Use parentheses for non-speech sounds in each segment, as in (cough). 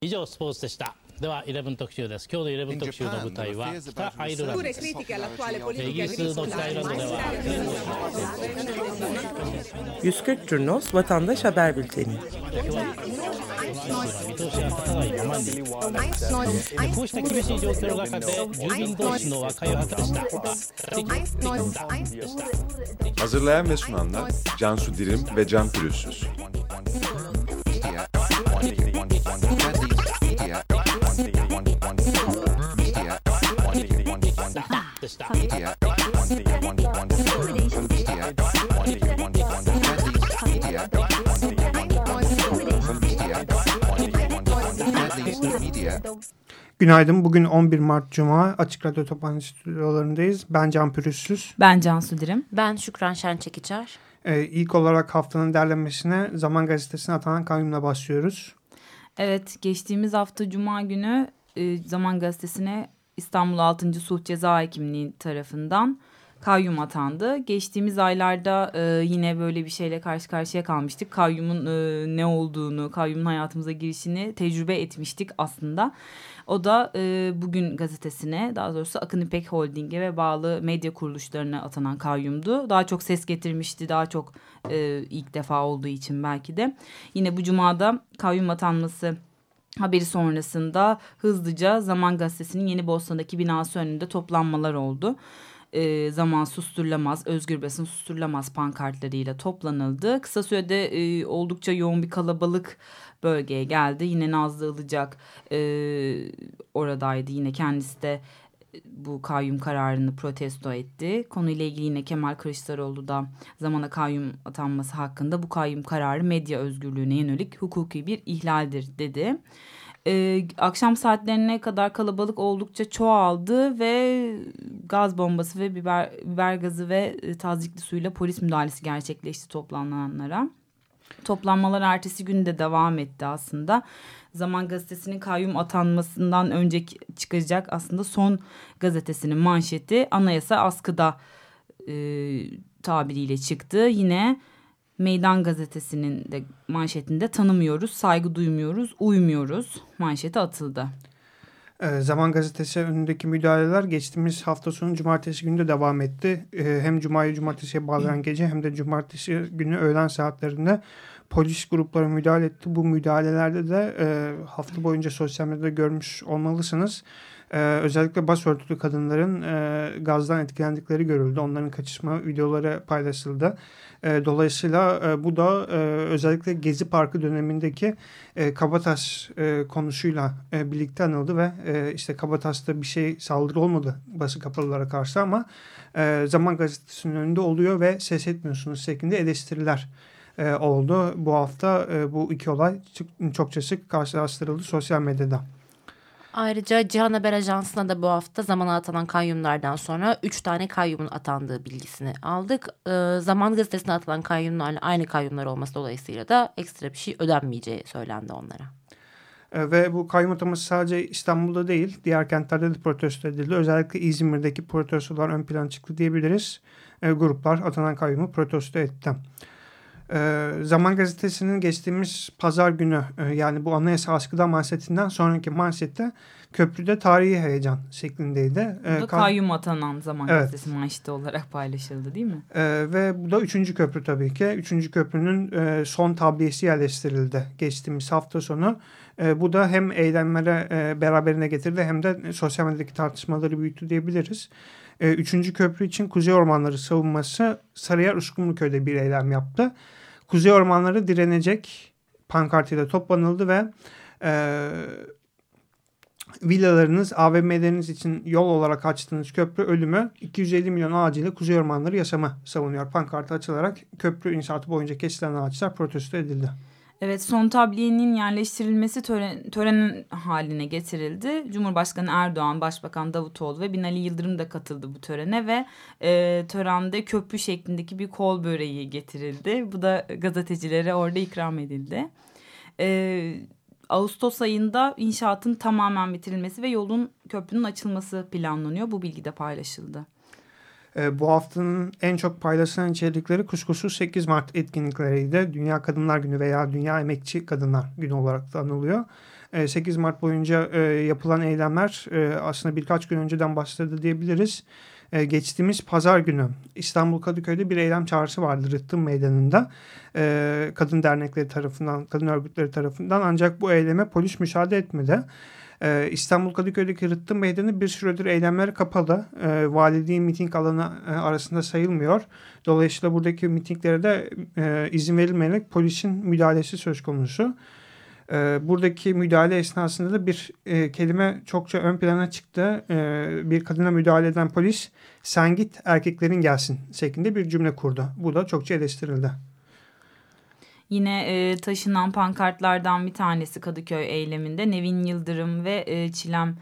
以上スポーツでしたでは11特集です今日の11特集の舞台は北アイルランドですイギリスの北アイルランドでは140 Turnos Vatandaş Haber Bülteni 見通しが立たない Günaydın. Bugün 11 Mart Cuma. Açık Radyo Toplantı stüdyolarındayız. Ben Can Pürüzsüz. Ben Cansu Dirim. Ben Şükran Şençekiçer. Ee, ilk olarak haftanın derlenmesine Zaman Gazetesi'ne atanan kayyumla başlıyoruz. Evet, geçtiğimiz hafta Cuma günü e, Zaman Gazetesi'ne İstanbul 6. Sulh Ceza Hekimliği tarafından kayyum atandı. Geçtiğimiz aylarda e, yine böyle bir şeyle karşı karşıya kalmıştık. Kayyumun e, ne olduğunu, kayyumun hayatımıza girişini tecrübe etmiştik aslında. O da e, bugün gazetesine daha doğrusu Akın İpek Holding'e ve bağlı medya kuruluşlarına atanan kayyumdu. Daha çok ses getirmişti, daha çok e, ilk defa olduğu için belki de. Yine bu cumada kayyum atanması haberi sonrasında hızlıca Zaman Gazetesi'nin Yeni Bosna'daki binası önünde toplanmalar oldu e, zaman susturulamaz, özgür basın susturulamaz pankartlarıyla toplanıldı. Kısa sürede e, oldukça yoğun bir kalabalık bölgeye geldi. Yine Nazlı Ilıcak e, oradaydı. Yine kendisi de bu kayyum kararını protesto etti. Konuyla ilgili yine Kemal Kılıçdaroğlu da zamana kayyum atanması hakkında bu kayyum kararı medya özgürlüğüne yönelik hukuki bir ihlaldir dedi. Ee, akşam saatlerine kadar kalabalık oldukça çoğaldı ve gaz bombası ve biber, biber gazı ve e, tazikli suyla polis müdahalesi gerçekleşti toplananlara. Toplanmalar ertesi gün de devam etti aslında. Zaman Gazetesi'nin kayyum atanmasından önceki çıkacak aslında son gazetesinin manşeti anayasa askıda e, tabiriyle çıktı. Yine Meydan Gazetesi'nin de manşetinde tanımıyoruz, saygı duymuyoruz, uymuyoruz manşeti atıldı. Ee, Zaman Gazetesi önündeki müdahaleler geçtiğimiz hafta sonu cumartesi günü de devam etti. Ee, hem cumayı cumartesiye bağlayan gece hem de cumartesi günü öğlen saatlerinde polis grupları müdahale etti. Bu müdahalelerde de e, hafta boyunca sosyal medyada görmüş olmalısınız. Ee, özellikle bas örtülü kadınların e, gazdan etkilendikleri görüldü. Onların kaçışma videoları paylaşıldı. E, dolayısıyla e, bu da e, özellikle Gezi Parkı dönemindeki e, Kabataş e, konusuyla e, birlikte anıldı ve e, işte Kabataş'ta bir şey saldırı olmadı bası kapalılara karşı ama e, Zaman Gazetesi'nin önünde oluyor ve ses etmiyorsunuz şeklinde eleştiriler e, oldu. Bu hafta e, bu iki olay çokça sık karşılaştırıldı sosyal medyada. Ayrıca Cihan Haber Ajansı'na da bu hafta zamana atanan kayyumlardan sonra 3 tane kayyumun atandığı bilgisini aldık. Ee, Zaman Gazetesi'ne atılan kayyumlarla aynı kayyumlar olması dolayısıyla da ekstra bir şey ödenmeyeceği söylendi onlara. Ee, ve bu kayyum ataması sadece İstanbul'da değil diğer kentlerde de protesto edildi. Özellikle İzmir'deki protestolar ön plan çıktı diyebiliriz. Ee, gruplar atanan kayyumu protesto etti. Ee, Zaman Gazetesi'nin geçtiğimiz pazar günü e, yani bu anayasa askıdan manşetinden sonraki manşette köprüde tarihi heyecan şeklindeydi. Bu da kayyum atanan Zaman evet. Gazetesi manşeti olarak paylaşıldı değil mi? Ee, ve bu da üçüncü köprü tabii ki. Üçüncü köprünün e, son tabliyesi yerleştirildi geçtiğimiz hafta sonu. E, bu da hem eylemlere e, beraberine getirdi hem de sosyal medyadaki tartışmaları büyüttü diyebiliriz. E, üçüncü köprü için Kuzey Ormanları savunması Sarıyer Uskumruköy'de bir eylem yaptı. Kuzey ormanları direnecek pankartıyla toplanıldı ve e, villalarınız, AVM'leriniz için yol olarak açtığınız köprü ölümü 250 milyon ağacıyla Kuzey Ormanları yaşamı savunuyor. Pankartı açılarak köprü inşaatı boyunca kesilen ağaçlar protesto edildi. Evet son tabliyenin yerleştirilmesi tören, tören haline getirildi. Cumhurbaşkanı Erdoğan, Başbakan Davutoğlu ve Binali Yıldırım da katıldı bu törene ve e, törende köprü şeklindeki bir kol böreği getirildi. Bu da gazetecilere orada ikram edildi. E, Ağustos ayında inşaatın tamamen bitirilmesi ve yolun köprünün açılması planlanıyor. Bu bilgi de paylaşıldı. E, bu haftanın en çok paylaşılan içerikleri kuşkusuz 8 Mart etkinlikleriydi. Dünya Kadınlar Günü veya Dünya Emekçi Kadınlar Günü olarak da anılıyor. 8 Mart boyunca yapılan eylemler aslında birkaç gün önceden başladı diyebiliriz. geçtiğimiz pazar günü İstanbul Kadıköy'de bir eylem çağrısı vardı Rıttım Meydanı'nda. kadın dernekleri tarafından, kadın örgütleri tarafından ancak bu eyleme polis müsaade etmedi. Ee, İstanbul Kadıköy'deki Rıttım Meydanı bir süredir eylemler kapalı. Ee, valiliğin miting alanı e, arasında sayılmıyor. Dolayısıyla buradaki mitinglere de e, izin verilmeyerek polisin müdahalesi söz konusu. Ee, buradaki müdahale esnasında da bir e, kelime çokça ön plana çıktı. Ee, bir kadına müdahale eden polis sen git erkeklerin gelsin şeklinde bir cümle kurdu. Bu da çokça eleştirildi. Yine e, taşınan pankartlardan bir tanesi Kadıköy eyleminde Nevin Yıldırım ve e, Çilem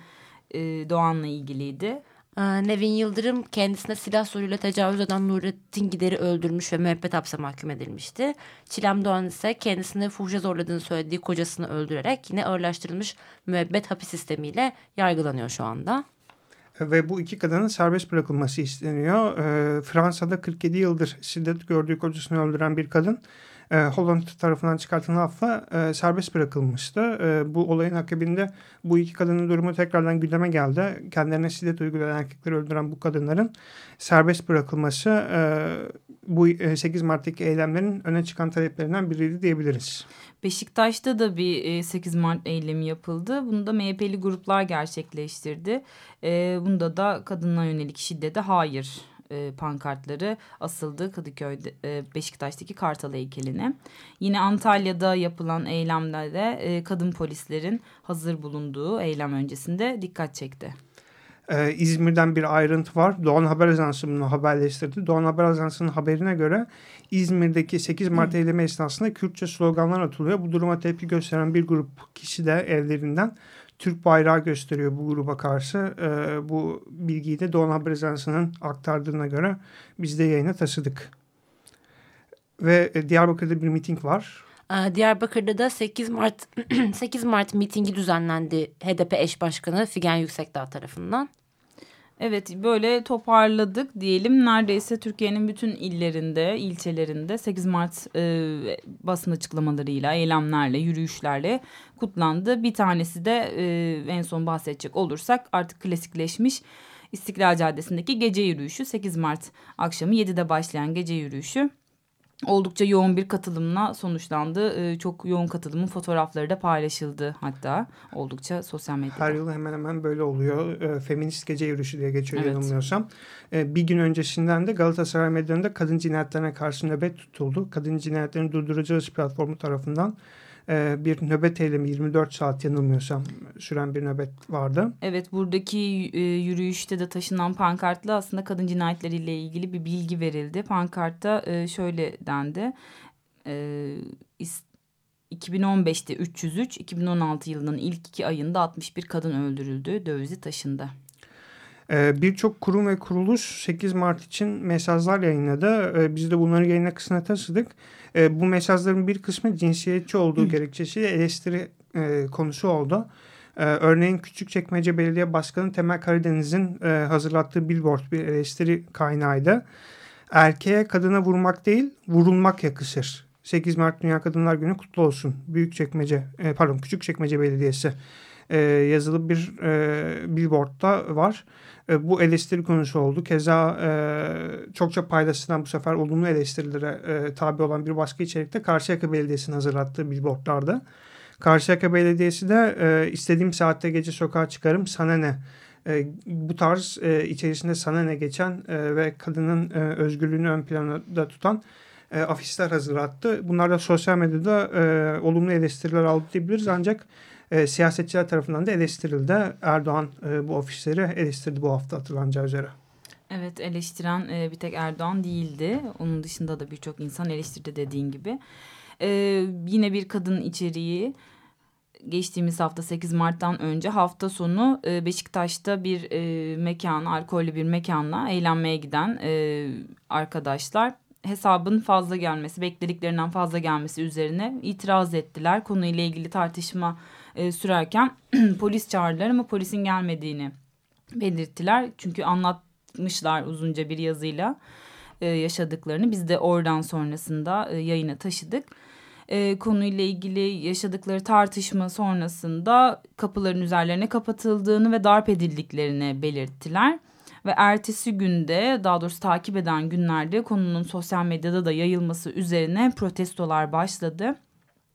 e, Doğan'la ilgiliydi. Nevin Yıldırım kendisine silah soruyla tecavüz eden Nurettin Gider'i öldürmüş ve müebbet hapse mahkum edilmişti. Çilem Doğan ise kendisini fuhuşa zorladığını söylediği kocasını öldürerek yine ağırlaştırılmış müebbet hapis sistemiyle yargılanıyor şu anda. Ve bu iki kadının serbest bırakılması isteniyor. Ee, Fransa'da 47 yıldır şiddet gördüğü kocasını öldüren bir kadın e, Holland tarafından çıkartılan hafla e, serbest bırakılmıştı. E, bu olayın akabinde bu iki kadının durumu tekrardan gündeme geldi. Kendilerine şiddet uygulayan erkekleri öldüren bu kadınların serbest bırakılması e, bu 8 e, Mart'taki eylemlerin öne çıkan taleplerinden biriydi diyebiliriz. Beşiktaş'ta da bir 8 e, Mart eylemi yapıldı. Bunu da MHP'li gruplar gerçekleştirdi. E, bunda da kadına yönelik şiddete hayır e, pankartları asıldı Kadıköy'de e, Beşiktaş'taki Kartal heykeline. Yine Antalya'da yapılan eylemlerde e, kadın polislerin hazır bulunduğu eylem öncesinde dikkat çekti. Ee, İzmir'den bir ayrıntı var. Doğan Haber Ajansı bunu haberleştirdi. Doğan Haber Ajansı'nın haberine göre İzmir'deki 8 Mart eylemi esnasında Kürtçe sloganlar atılıyor. Bu duruma tepki gösteren bir grup kişi de evlerinden Türk bayrağı gösteriyor bu gruba karşı. E, bu bilgiyi de Doğan Haber aktardığına göre biz de yayına taşıdık. Ve e, Diyarbakır'da bir miting var. Ee, Diyarbakır'da da 8 Mart (clears throat) 8 Mart mitingi düzenlendi HDP eş başkanı Figen Yüksekdağ tarafından. Evet böyle toparladık diyelim. Neredeyse Türkiye'nin bütün illerinde, ilçelerinde 8 Mart e, basın açıklamalarıyla, eylemlerle, yürüyüşlerle kutlandı. Bir tanesi de e, en son bahsedecek olursak artık klasikleşmiş İstiklal Caddesi'ndeki gece yürüyüşü. 8 Mart akşamı 7'de başlayan gece yürüyüşü oldukça yoğun bir katılımla sonuçlandı. Ee, çok yoğun katılımın fotoğrafları da paylaşıldı hatta oldukça sosyal medyada. Her yıl hemen hemen böyle oluyor. Ee, feminist gece yürüyüşü diye geçiyor evet. yanılmıyorsam. Ee, bir gün öncesinden de Galatasaray Meydanı'nda kadın cinayetlerine karşı nöbet tutuldu. Kadın cinayetlerini durduracağız platformu tarafından e, bir nöbet eylemi 24 saat yanılmıyorsam süren bir nöbet vardı. Evet buradaki e, yürüyüşte de taşınan pankartla aslında kadın cinayetleriyle ilgili bir bilgi verildi. Pankartta e, şöyle dendi. 2015'te 303, 2016 yılının ilk iki ayında 61 kadın öldürüldü, dövizi taşındı. Birçok kurum ve kuruluş 8 Mart için mesajlar yayınladı. Biz de bunları yayına kısmına taşıdık. E, bu mesajların bir kısmı cinsiyetçi olduğu gerekçesiyle eleştiri e, konusu oldu. Örneğin Küçükçekmece Belediye Başkanı Temel Karadeniz'in e, hazırlattığı billboard bir eleştiri kaynağıydı. Erkeğe kadına vurmak değil, vurulmak yakışır. 8 Mart Dünya Kadınlar Günü kutlu olsun. Büyükçekmece, e, pardon Küçükçekmece Belediyesi e, yazılı bir e, billboardda var. E, bu eleştiri konusu oldu. Keza e, çokça paylaşılan bu sefer olumlu eleştirilere e, tabi olan bir başka içerikte Karşıyaka Belediyesi'nin hazırlattığı billboardlarda. Karşıyaka Belediyesi de istediğim saatte gece sokağa çıkarım sana ne? Bu tarz içerisinde sana ne geçen ve kadının özgürlüğünü ön planda tutan afişler hazırlattı. Bunlar da sosyal medyada olumlu eleştiriler aldı diyebiliriz ancak e, siyasetçiler tarafından da eleştirildi. Erdoğan e, bu ofisleri eleştirdi bu hafta hatırlanacağı üzere. Evet eleştiren e, bir tek Erdoğan değildi. Onun dışında da birçok insan eleştirdi dediğin gibi. E, yine bir kadın içeriği geçtiğimiz hafta 8 Mart'tan önce hafta sonu e, Beşiktaş'ta bir e, mekan, alkollü bir mekanla eğlenmeye giden e, arkadaşlar hesabın fazla gelmesi, beklediklerinden fazla gelmesi üzerine itiraz ettiler. Konuyla ilgili tartışma e, sürerken (clears throat) polis çağırdılar ama polisin gelmediğini belirttiler. Çünkü anlatmışlar uzunca bir yazıyla e, yaşadıklarını. Biz de oradan sonrasında e, yayına taşıdık. e, konuyla ilgili yaşadıkları tartışma sonrasında kapıların üzerlerine kapatıldığını ve darp edildiklerini belirttiler. Ve ertesi günde daha doğrusu takip eden günlerde konunun sosyal medyada da yayılması üzerine protestolar başladı.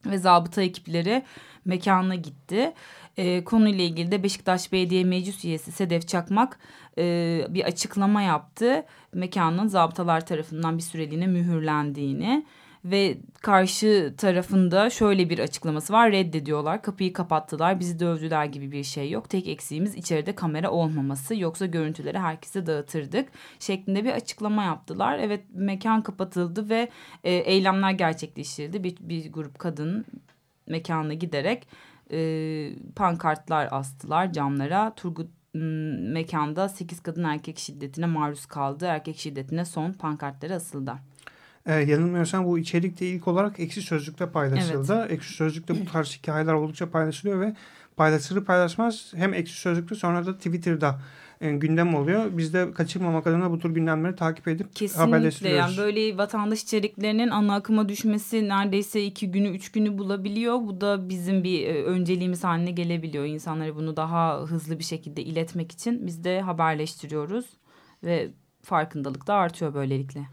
Ve zabıta ekipleri mekana gitti. E, konuyla ilgili de Beşiktaş Belediye Meclis Üyesi Sedef Çakmak e, bir açıklama yaptı. Mekanın zabıtalar tarafından bir süreliğine mühürlendiğini ve karşı tarafında şöyle bir açıklaması var reddediyorlar kapıyı kapattılar bizi dövdüler gibi bir şey yok tek eksiğimiz içeride kamera olmaması yoksa görüntüleri herkese dağıtırdık şeklinde bir açıklama yaptılar evet mekan kapatıldı ve e, eylemler gerçekleştirildi bir, bir grup kadın mekana giderek e, pankartlar astılar camlara Turgut mekanda 8 kadın erkek şiddetine maruz kaldı. Erkek şiddetine son pankartları asıldı. Ee, yanılmıyorsam bu içerikte ilk olarak Ekşi Sözlük'te paylaşıldı. Evet. Ekşi Sözlük'te bu tarz hikayeler oldukça paylaşılıyor ve paylaşılır paylaşmaz hem Ekşi Sözlük'te sonra da Twitter'da e, gündem oluyor. Biz de kaçırmamak adına bu tür gündemleri takip edip Kesinlikle haberleştiriyoruz. yani böyle vatandaş içeriklerinin ana akıma düşmesi neredeyse iki günü üç günü bulabiliyor. Bu da bizim bir e, önceliğimiz haline gelebiliyor. İnsanlara bunu daha hızlı bir şekilde iletmek için biz de haberleştiriyoruz ve farkındalık da artıyor böylelikle.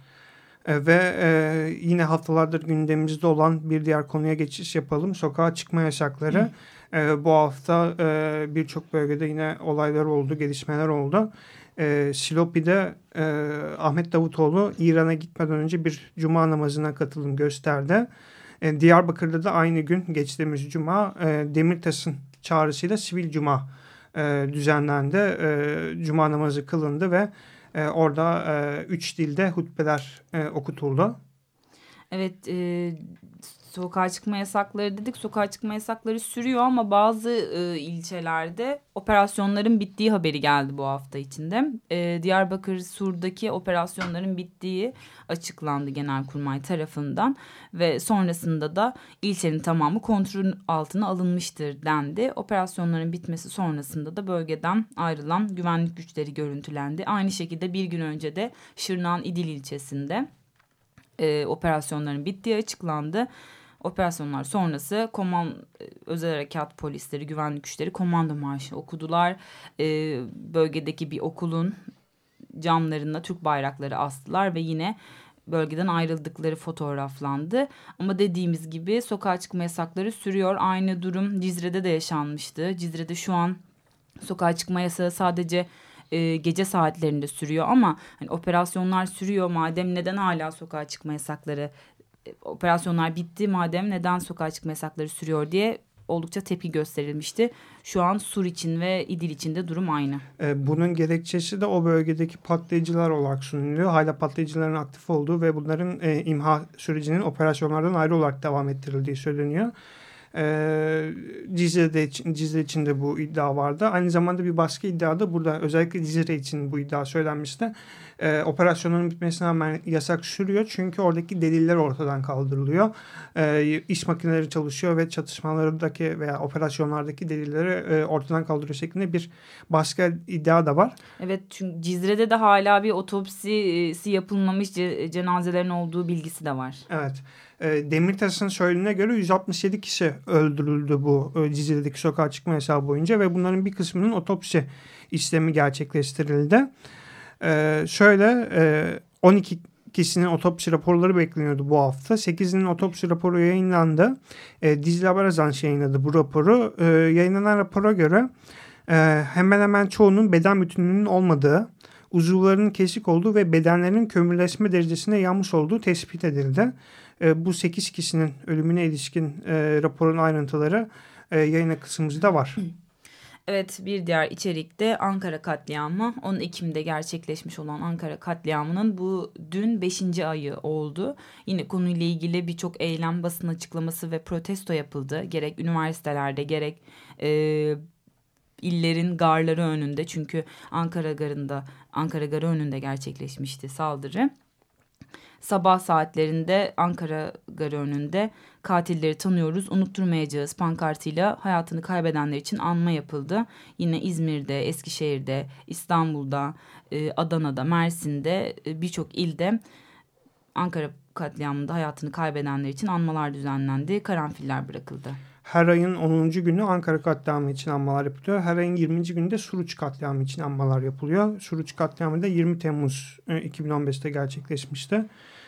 E, ve e, yine haftalardır gündemimizde olan bir diğer konuya geçiş yapalım. Sokağa çıkma yasakları. E, bu hafta e, birçok bölgede yine olaylar oldu, gelişmeler oldu. E, Silopi'de e, Ahmet Davutoğlu İran'a gitmeden önce bir cuma namazına katılım gösterdi. E, Diyarbakır'da da aynı gün geçtiğimiz cuma e, Demirtaş'ın çağrısıyla sivil cuma e, düzenlendi. E, cuma namazı kılındı ve e, orada e, üç dilde hutbeler e, okutuldu. Evet, e, sokağa çıkma yasakları dedik. Sokağa çıkma yasakları sürüyor ama bazı e, ilçelerde operasyonların bittiği haberi geldi bu hafta içinde. E, Diyarbakır Sur'daki operasyonların bittiği açıklandı Genelkurmay tarafından ve sonrasında da ilçenin tamamı kontrol altına alınmıştır dendi. Operasyonların bitmesi sonrasında da bölgeden ayrılan güvenlik güçleri görüntülendi. Aynı şekilde bir gün önce de Şırnak'ın İdil ilçesinde e, operasyonların bittiği açıklandı. Operasyonlar sonrası koman özel harekat polisleri, güvenlik güçleri komando marşı okudular. E, bölgedeki bir okulun camlarına Türk bayrakları astılar ve yine bölgeden ayrıldıkları fotoğraflandı. Ama dediğimiz gibi sokağa çıkma yasakları sürüyor. Aynı durum Cizre'de de yaşanmıştı. Cizre'de şu an sokağa çıkma yasağı sadece e, gece saatlerinde sürüyor ama hani operasyonlar sürüyor madem neden hala sokağa çıkma yasakları e, operasyonlar bitti madem neden sokağa çıkma yasakları sürüyor diye oldukça tepki gösterilmişti. Şu an Sur için ve İdil için de durum aynı. E, bunun gerekçesi de o bölgedeki patlayıcılar olarak sunuluyor. Hala patlayıcıların aktif olduğu ve bunların e, imha sürecinin operasyonlardan ayrı olarak devam ettirildiği söyleniyor. E, Cizre'de, Cizre için de bu iddia vardı. Aynı zamanda bir başka iddia da burada özellikle Cizre için bu iddia söylenmişti. E, operasyonun bitmesine rağmen yasak sürüyor. Çünkü oradaki deliller ortadan kaldırılıyor. E, iş makineleri çalışıyor ve çatışmalarındaki veya operasyonlardaki delilleri e, ortadan kaldırıyor şeklinde bir başka iddia da var. Evet çünkü Cizre'de de hala bir otopsisi yapılmamış cenazelerin olduğu bilgisi de var. Evet. E, Demirtaş'ın söylediğine göre 167 kişi öldürüldü bu e, Cizre'deki sokağa çıkma hesabı boyunca ve bunların bir kısmının otopsi işlemi gerçekleştirildi. E, şöyle e, 12 kişinin otopsi raporları bekleniyordu bu hafta. 8'inin otopsi raporu yayınlandı. E, Dicle Haber Ajansı yayınladı bu raporu. Yayınlanan rapora göre hemen hemen çoğunun beden bütünlüğünün olmadığı, uzuvlarının kesik olduğu ve bedenlerinin kömürleşme derecesine yanmış olduğu tespit edildi. E, bu 8 kişinin ölümüne ilişkin e, raporun ayrıntıları e, yayına kısmımızda var. Evet bir diğer içerikte Ankara katliamı 10 Ekim'de gerçekleşmiş olan Ankara katliamının bu dün 5. ayı oldu. Yine konuyla ilgili birçok eylem basın açıklaması ve protesto yapıldı. Gerek üniversitelerde gerek e, illerin garları önünde çünkü Ankara garında Ankara garı önünde gerçekleşmişti saldırı sabah saatlerinde Ankara Garı önünde katilleri tanıyoruz, unutturmayacağız pankartıyla hayatını kaybedenler için anma yapıldı. Yine İzmir'de, Eskişehir'de, İstanbul'da, e, Adana'da, Mersin'de e, birçok ilde Ankara katliamında hayatını kaybedenler için anmalar düzenlendi. Karanfiller bırakıldı. Her ayın 10. günü Ankara katliamı için anmalar yapılıyor. Her ayın 20. günü de Suruç katliamı için anmalar yapılıyor. Suruç katliamı da 20 Temmuz 2015'te gerçekleşmişti.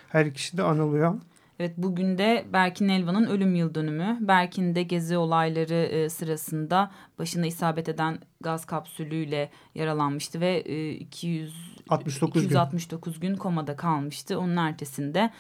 Her ikisi de anılıyor. Evet bugün de Berkin Elvan'ın ölüm yıl dönümü. Berkin de gezi olayları e, sırasında başına isabet eden gaz kapsülüyle yaralanmıştı ve e, 200 69 269 gün. gün komada kalmıştı. Onun ertesinde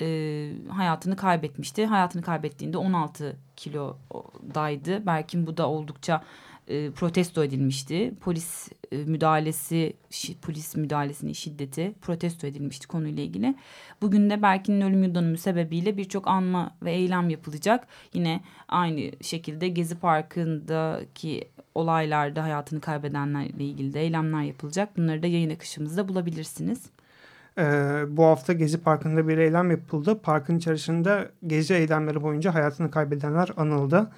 e, hayatını kaybetmişti. Hayatını kaybettiğinde 16 kilodaydı. Berkin bu da oldukça e, protesto edilmişti. Polis e, müdahalesi, şi, polis müdahalesinin şiddeti protesto edilmişti konuyla ilgili. Bugün de Berkin'in ölüm yıldönümü sebebiyle birçok anma ve eylem yapılacak. Yine aynı şekilde Gezi Parkı'ndaki olaylarda hayatını kaybedenlerle ilgili de eylemler yapılacak. Bunları da yayın akışımızda bulabilirsiniz. Ee, bu hafta Gezi Parkı'nda bir eylem yapıldı. Parkın içerisinde gezi eylemleri boyunca hayatını kaybedenler anıldı.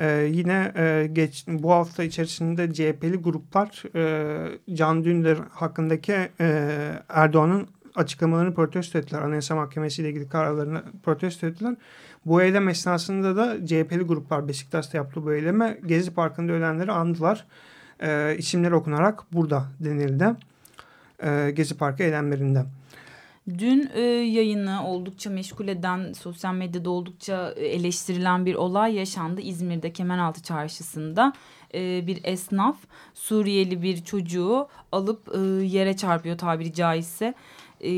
Ee, yine e, geç, bu hafta içerisinde CHP'li gruplar e, Can Dündar hakkındaki e, Erdoğan'ın açıklamalarını protesto ettiler. Anayasa Mahkemesi ile ilgili kararlarını protesto ettiler. Bu eylem esnasında da CHP'li gruplar Beşiktaş'ta yaptığı bu eyleme Gezi Parkı'nda ölenleri andılar. E, isimleri okunarak burada denildi. E, Gezi Parkı eylemlerinde. Dün e, yayını oldukça meşgul eden, sosyal medyada oldukça e, eleştirilen bir olay yaşandı. İzmir'de Kemeraltı Çarşısı'nda e, bir esnaf Suriyeli bir çocuğu alıp e, yere çarpıyor tabiri caizse. E,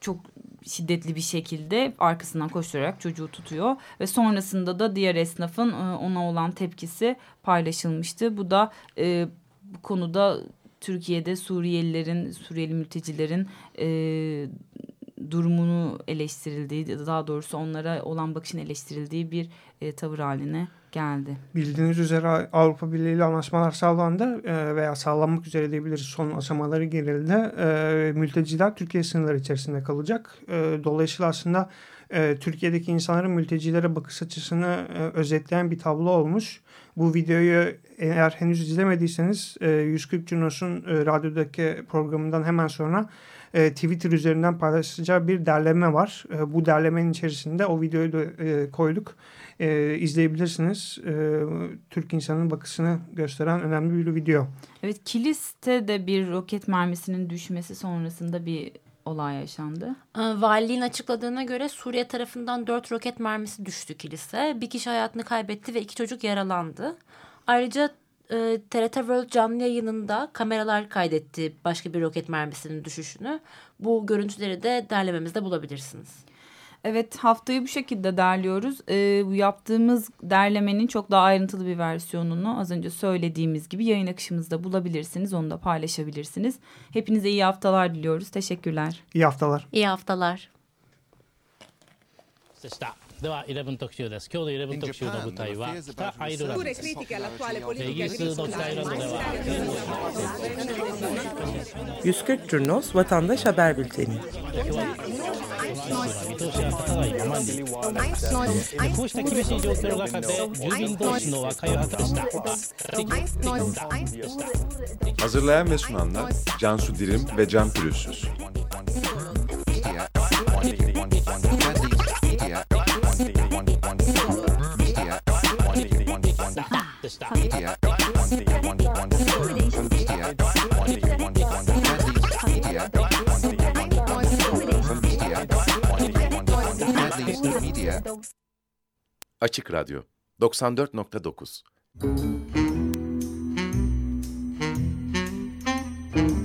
çok şiddetli bir şekilde arkasından koşturarak çocuğu tutuyor ve sonrasında da diğer esnafın e, ona olan tepkisi paylaşılmıştı. Bu da e, bu konuda Türkiye'de Suriyelilerin, Suriyeli mültecilerin e, durumunu eleştirildiği, daha doğrusu onlara olan bakışın eleştirildiği bir e, tavır haline geldi. Bildiğiniz üzere Avrupa Birliği ile anlaşmalar sağlandı e, veya sağlanmak üzere diyebiliriz son aşamaları girildi. E, mülteciler Türkiye sınırları içerisinde kalacak. E, dolayısıyla aslında e, Türkiye'deki insanların mültecilere bakış açısını e, özetleyen bir tablo olmuş. Bu videoyu eğer henüz izlemediyseniz e, 140 Cunos'un e, radyodaki programından hemen sonra e, Twitter üzerinden paylaşacağı bir derleme var. E, bu derlemenin içerisinde o videoyu da e, koyduk. E, izleyebilirsiniz. E, Türk insanının bakışını gösteren önemli bir video. Evet Kilis'te de bir roket mermisinin düşmesi sonrasında bir olay yaşandı? Ee, valiliğin açıkladığına göre Suriye tarafından dört roket mermisi düştü kilise. Bir kişi hayatını kaybetti ve iki çocuk yaralandı. Ayrıca e, TRT World canlı yayınında kameralar kaydetti başka bir roket mermisinin düşüşünü. Bu görüntüleri de derlememizde bulabilirsiniz. Evet haftayı bu şekilde derliyoruz. Ee, bu yaptığımız derlemenin çok daha ayrıntılı bir versiyonunu az önce söylediğimiz gibi yayın akışımızda bulabilirsiniz. Onu da paylaşabilirsiniz. Hepinize iyi haftalar diliyoruz. Teşekkürler. İyi haftalar. İyi haftalar. では11特集です今日の11特集の舞台は北アイルランドですイギリスの北アイルランドでは140 Curnos Vatandaş Haber Bülteni 見通しが立たないままにこうした厳しい状況の中で住民同士の和解を図りした Hazırlayan ve sunanlar Cansu Dirim ve Can Pürüzsüz. Açık Radyo 94.9